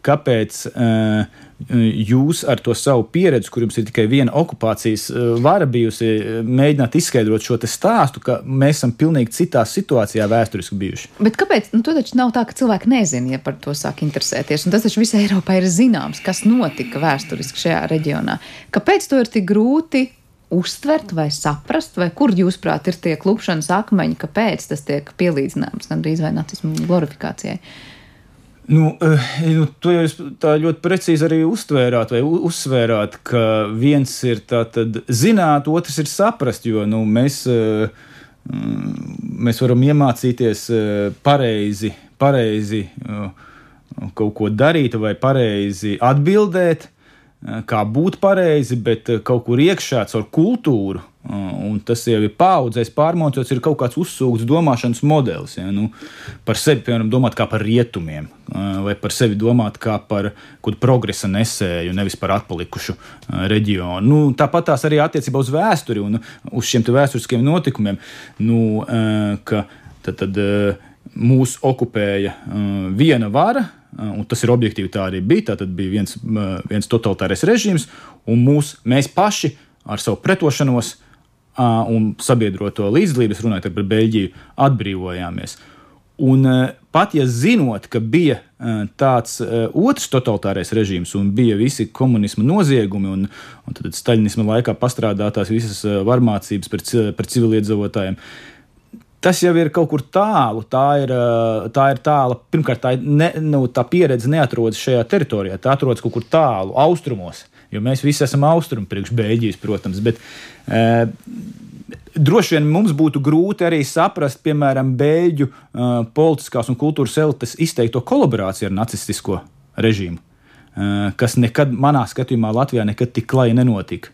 kāpēc uh, jūs ar to savu pieredzi, kur jums ir tikai viena okupācijas eh, vara bijusi, mēģināt izskaidrot šo stāstu, ka mēs esam pilnīgi citā situācijā vēsturiski bijuši. Bet kāpēc? Nu, to taču nav tā, ka cilvēki nezina, ja par to sāk interesēties. Un tas taču visai Eiropai ir zināms, kas notika vēsturiski šajā reģionā. Kāpēc to ir tik grūti? Uztvert vai saprast, vai kur jūsuprāt ir tie klupšanas akmeņi, kāpēc tas tiek pielīdzināms gandrīz vai nacismu glorifikācijai? Nu, eh, nu, to jau jūs tā ļoti precīzi arī uztvērāt, vai uzsvērāt, ka viens ir zināt, otrs ir saprast. Jo nu, mēs, eh, mm, mēs varam iemācīties eh, pareizi, pareizi kaut ko darīt, vai pareizi atbildēt, kā būt pareizi, bet kaut kur iekšā caur kultūru Un tas jau ir paudzēs pārmantots, ir kaut kāds uzsūkts domāšanas modelis. Ja? Nu, par sevi, piemēram, domāt kā par rietumiem, vai par sevi domāt kā par kādu progresa nesēju, nevis par atpalikušu reģionu. Nu, tāpat tās arī attiecībā uz vēsturi un uz šiem vēsturiskiem notikumiem. Nu, ka, tad, tad, mūs okupēja viena vara, un tas ir objektīvi tā arī bija. Tad bija viens, viens totalitārais režīms, un mūs, mēs paši ar savu pretošanos un sabiedroto līdzdalības, runājot par Beļģiju, atbrīvojāmies. Un pat ja zinot, ka bija tāds otrs totalitārais režīms un bija visi komunisma noziegumi un, un tad staļinisma laikā pastrādātās visas varmācības par, par civiliedzīvotājiem, tas jau ir kaut kur tālu. Tā ir, tā ir tāla. Pirmkārt, tā, ne, nu, tā pieredze neatrodas šajā teritorijā. Tā atrodas kaut kur tālu, austrumos. Jo mēs visi esam austrumu priekš Beļģijas, protams. Bet, e, Droši vien mums būtu grūti arī saprast, piemēram, beļģu uh, politiskās un kultūras elites izteikto kolaborāciju ar nacistisko režīmu, uh, kas nekad, manā skatījumā, Latvijā nekad tik klāji nenotika.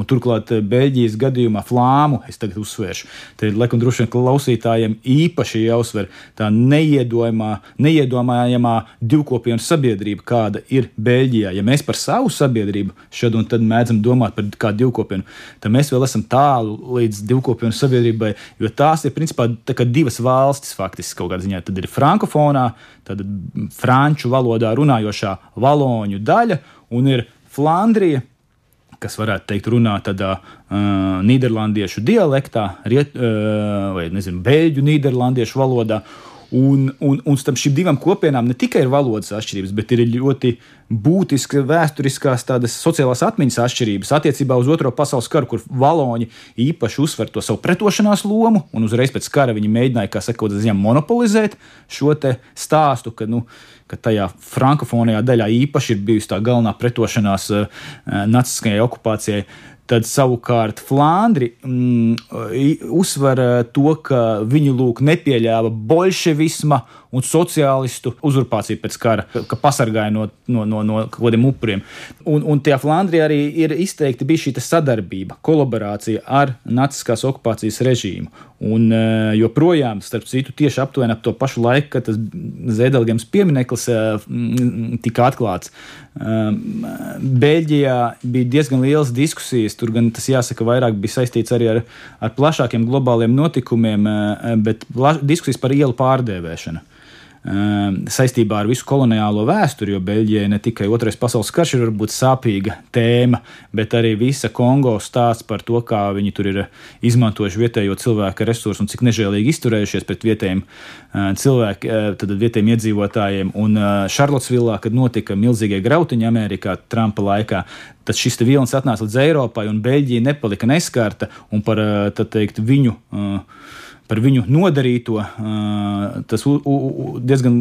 Un turklāt eh, Beļģijas gadījumā flāmu, es tagad uzsvēršu, te ir laikam droši vien klausītājiem īpaši jāuzsver tā neiedomājamā divkopienu sabiedrība, kāda ir Beļģijā. Ja mēs par savu sabiedrību šad un tad mēdzam domāt par kādu divkopienu, tad mēs vēl esam tālu līdz divkopienu sabiedrībai, jo tās ir principā divas valstis faktiski kaut kādā ziņā. Tad ir frankofonā, tad franču valodā runājošā valoņu daļa un ir Flandrija kas varētu teikt, runā tādā uh, nīderlandiešu dialektā, riet, uh, vai nezinu, beļģu nīderlandiešu valodā. Un, un, un starp šīm divām kopienām ne tikai ir valodas atšķirības, bet ir ļoti būtiskas vēsturiskās tādas sociālās atmiņas atšķirības attiecībā uz Otro pasaules karu, kur valoņi īpaši uzsver to savu pretošanās lomu, un uzreiz pēc kara viņi mēģināja, kā ziņā monopolizēt šo stāstu, ka, nu, ka tajā frankofonajā daļā īpaši ir bijusi tā galvenā pretošanās uh, nacistiskajai okupācijai. Tad savukārt Flandri mm, uzsver to, ka viņi lūk nepieļāva bolševisma un sociālistu uzurpāciju pēc kara, ka pasargāja no, no, no, no kaut kādiem upuriem. Un, un tajā Flandrijā arī ir izteikti bija šī sadarbība, kolaborācija ar naciskās okupācijas režīmu. Un eh, joprojām, starp citu, tieši aptuveni ap to pašu laiku, kad tas Zēdelgems piemineklis eh, tika atklāts, eh, Beļģijā bija diezgan lielas diskusijas. Tur gan tas jāsaka, vairāk bija saistīts arī ar, ar plašākiem globāliem notikumiem, bet diskusijas par ielu pārdēvēšanu. Ehm, saistībā ar visu koloniālo vēsturi, jo Beļģijai ne tikai Otrais pasaules karš ir varbūt sāpīga tēma, bet arī visa Kongo stāsts par to, kā viņi tur ir izmantojuši vietējo cilvēku resursu un cik nežēlīgi izturējušies pret vietējiem ehm, cilvēkiem, tad vietējiem iedzīvotājiem. Un Šarlotsvillā, kad notika milzīgie grautiņi Amerikā Trumpa laikā, tad šis vilnis atnāca līdz Eiropai un Beļģija nepalika neskarta un par teikt, viņu par viņu nodarīto, tas diezgan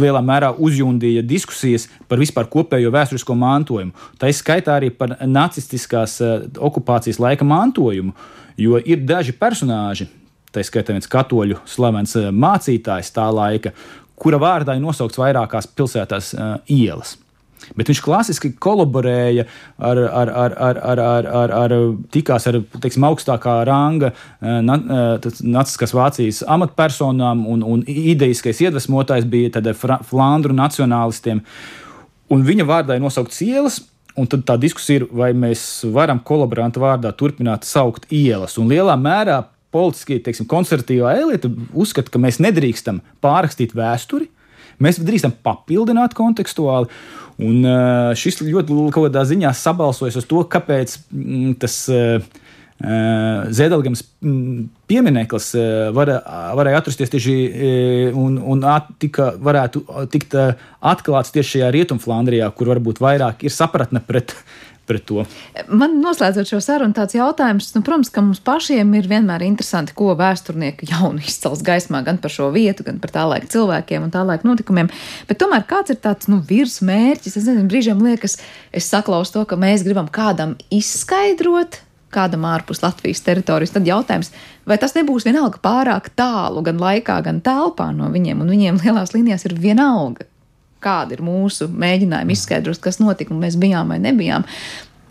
lielā mērā uzjundīja diskusijas par vispār kopējo vēsturisko mantojumu. Tā izskaitā arī par nacistiskās okupācijas laika mantojumu, jo ir daži personāži, tā skaitā viens katoļu slavens mācītājs tā laika, kura vārdā ir nosaukts vairākās pilsētās ielas. Bet viņš klasiski kolaborēja ar, ar, ar, ar, ar, ar, ar, ar tikās ar teiksim, augstākā ranga eh, naciskās Vācijas amatpersonām, un, un idejiskais iedvesmotājs bija Flandru nacionālistiem. Un viņa vārdā ir nosauktas ielas, Un tad tā diskusija ir, vai mēs varam kolaborantu vārdā turpināt saukt ielas. Un lielā mērā politiski, teiksim, konservatīvā elite uzskata, ka mēs nedrīkstam pārrakstīt vēsturi, mēs drīkstam papildināt kontekstuāli. Un šis ļoti kādā ziņā sabalsojas uz to, kāpēc mm, tas Zēdelgams mm, piemineklis var, varēja atrasties tieši un, un tika, varētu tikt atklāts tieši šajā Rietumflandrijā, kur varbūt vairāk ir sapratne pret pret to. Man noslēdzot šo sarunu, tāds jautājums, nu, protams, ka mums pašiem ir vienmēr interesanti, ko vēsturnieki jaunu izcels gaismā gan par šo vietu, gan par tā laika cilvēkiem un tā laika notikumiem. Bet tomēr kāds ir tāds nu, virsmērķis? Es nezinu, brīžiem liekas, es saklausu to, ka mēs gribam kādam izskaidrot. Kādam ārpus Latvijas teritorijas, tad jautājums, vai tas nebūs vienalga pārāk tālu gan laikā, gan telpā no viņiem, un viņiem lielās līnijās ir vienalga, kāda ir mūsu mēģinājuma izskaidrot, kas notika un mēs bijām vai nebijām.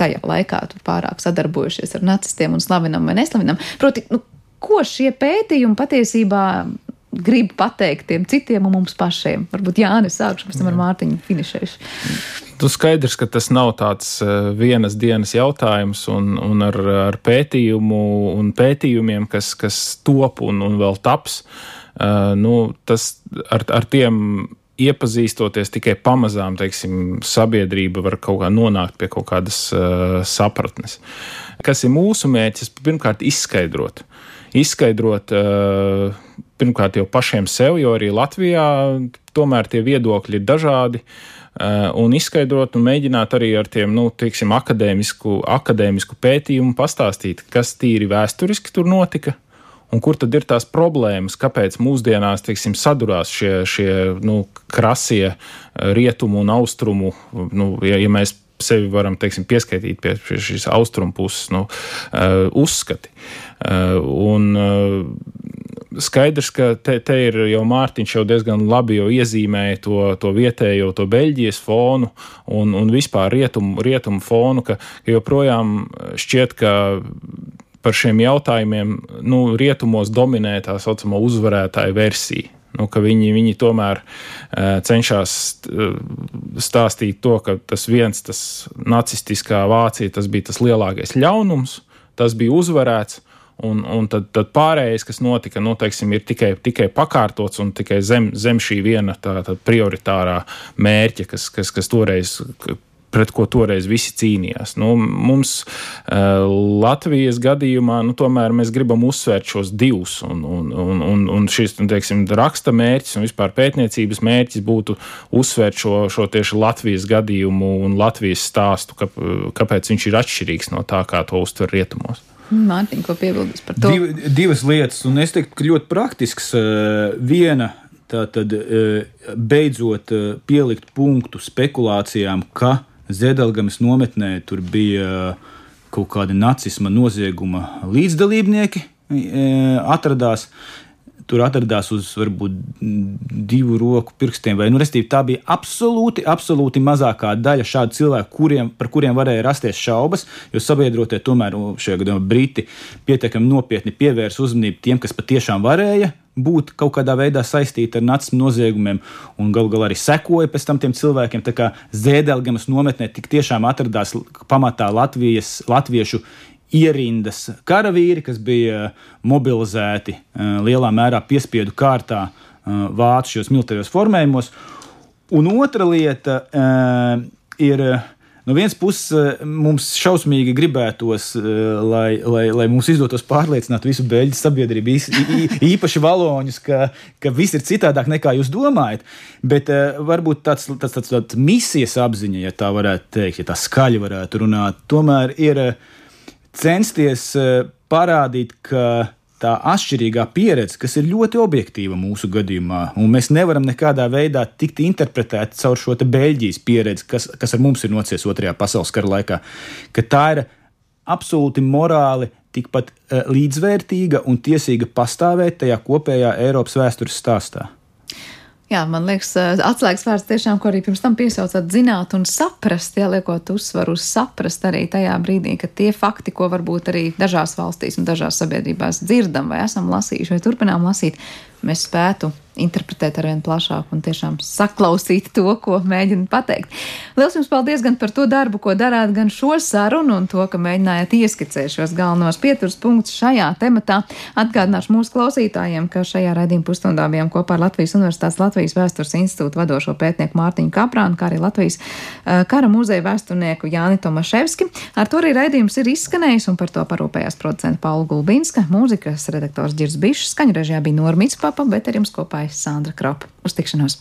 Tajā laikā pārāk sadarbojušies ar nacistiem un slavinam vai neslavinam. Proti, nu, ko šie pētījumi patiesībā grib pateikt tiem citiem un mums pašiem. Varbūt Jānis sākšu, pēc tam ar Mārtiņu finišēšu. Tu skaidrs, ka tas nav tāds eh, vienas dienas jautājums, un, un ar, ar pētījumu un pētījumiem, kas, kas top un, un vēl taps, uh, nu, tas ar, ar tiem iepazīstoties tikai pamazām, teiksim, sabiedrība var kaut kā nonākt pie kaut kādas uh, sapratnes. Kas ir mūsu mērķis? Pirmkārt, izskaidrot. Izskaidrot uh, pirmkārt jau pašiem sev, jo arī Latvijā tomēr tie viedokļi ir dažādi. Uh, un izskaidrot, un mēģināt arī ar tiem, nu, teiksim, akadēmisku, akadēmisku pētījumu pastāstīt, kas tīri vēsturiski tur notika, Un kur tad ir tās problēmas, kāpēc mūsdienās teiksim, sadurās šie, šie nu, krasie rietumu un austrumu, nu, ja, ja mēs sevi varam teiksim, pieskaitīt pie, šīs austrumu puses nu, uh, uzskati. Uh, un, uh, skaidrs, ka te, te ir jau Mārtiņš jau diezgan labi iezīmēja to, to vietējo, to Beļģijas fonu un, un vispār rietumu, rietumu fonu, ka, ka joprojām šķiet, ka par šiem jautājumiem nu, rietumos dominē tā saucamā uzvarētāja versija. Nu, viņi, viņi tomēr uh, cenšas uh, stāstīt to, ka tas viens, tas nacistiskā Vācija, tas bija tas lielākais ļaunums, tas bija uzvarēts. Un, un tad, tad pārējais, kas notika, nu, teiksim, ir tikai, tikai pakārtots un tikai zem, zem šī viena tā, tā prioritārā mērķa, kas, kas, kas toreiz pret ko toreiz visi cīnījās. Nu, mums uh, Latvijas gadījumā nu, tomēr mēs gribam uzsvērt šos divus, un, un, un, un, un šis nu, teiksim, raksta mērķis un vispār pētniecības mērķis būtu uzsvērt šo, šo tieši Latvijas gadījumu un Latvijas stāstu, ka, kāpēc viņš ir atšķirīgs no tā, kā to uztver rietumos. Mārtiņ, ko piebildes par to? Div, divas lietas, un es teiktu, ka ļoti praktisks. Viena tā tad beidzot pielikt punktu spekulācijām, ka Ziedelgamas nometnē tur bija kaut kādi nacisma nozieguma līdzdalībnieki, e, atradās. Tur atradās uz varbūt divu roku pirkstiem, vai nu, restīvi, tā bija absolūti, absolūti mazākā daļa šādu cilvēku, kuriem, par kuriem varēja rasties šaubas, jo sabiedrotie tomēr šajā gadījumā Briti pietiekami nopietni pievērsa uzmanību tiem, kas patiešām varēja būt kaut kādā veidā saistīti ar nacismu noziegumiem, un galu galā arī sekoja pēc tam tiem cilvēkiem. Tā kā Zēdelgamas nometnē tik tiešām atradās pamatā Latvijas, latviešu ierindas karavīri, kas bija mobilizēti eh, lielā mērā piespiedu kārtā eh, vācu šajos militāros formējumos. Un otra lieta uh, ir No vienas puses, eh, mums šausmīgi gribētos, eh, lai, lai, lai mums izdotos pārliecināt visu beļģu sabiedrību, īpaši valoņus, ka, ka viss ir citādāk nekā jūs domājat. Bet uh, varbūt tāds, tāds, tāds, tāds misijas apziņa, ja tā varētu teikt, ja tā skaļi varētu runāt, tomēr ir censties parādīt, ka tā atšķirīgā pieredze, kas ir ļoti objektīva mūsu gadījumā, un mēs nevaram nekādā veidā tikt interpretēti caur šo Beļģijas pieredzi, kas, kas ar mums ir nocies Otrajā pasaules kara laikā, ka tā ir absolūti morāli tikpat uh, līdzvērtīga un tiesīga pastāvēt tajā kopējā Eiropas vēstures stāstā. Jā, man liekas, atslēgas vārds tiešām, ko arī pirms tam piesaucāt, zināt un saprast, jā, liekot uzsvaru uz saprast arī tajā brīdī, ka tie fakti, ko varbūt arī dažās valstīs un dažās sabiedrībās dzirdam vai esam lasījuši vai turpinām lasīt, mēs spētu interpretēt ar vien plašāk un tiešām saklausīt to, ko mēģina pateikt. Lielas jums paldies gan par to darbu, ko darāt, gan šo sarunu un to, ka mēģinājāt ieskicēt šos galvenos pieturas punktus šajā tematā. Atgādināšu mūsu klausītājiem, ka šajā raidījuma pusstundā bijām kopā ar Latvijas Universitātes Latvijas vēstures institūtu vadošo pētnieku Mārtiņu Kaprānu, kā arī Latvijas uh, kara muzeja vēsturnieku Jāni Tomaševski. Ar to arī raidījums ir izskanējis un par to parūpējās producenta Paula Gulbinska, mūzikas redaktors Girs Bišs, skaņu režijā bija Normīts Papa, bet ar jums kopā Sandra Kropa. Uz tikšanos!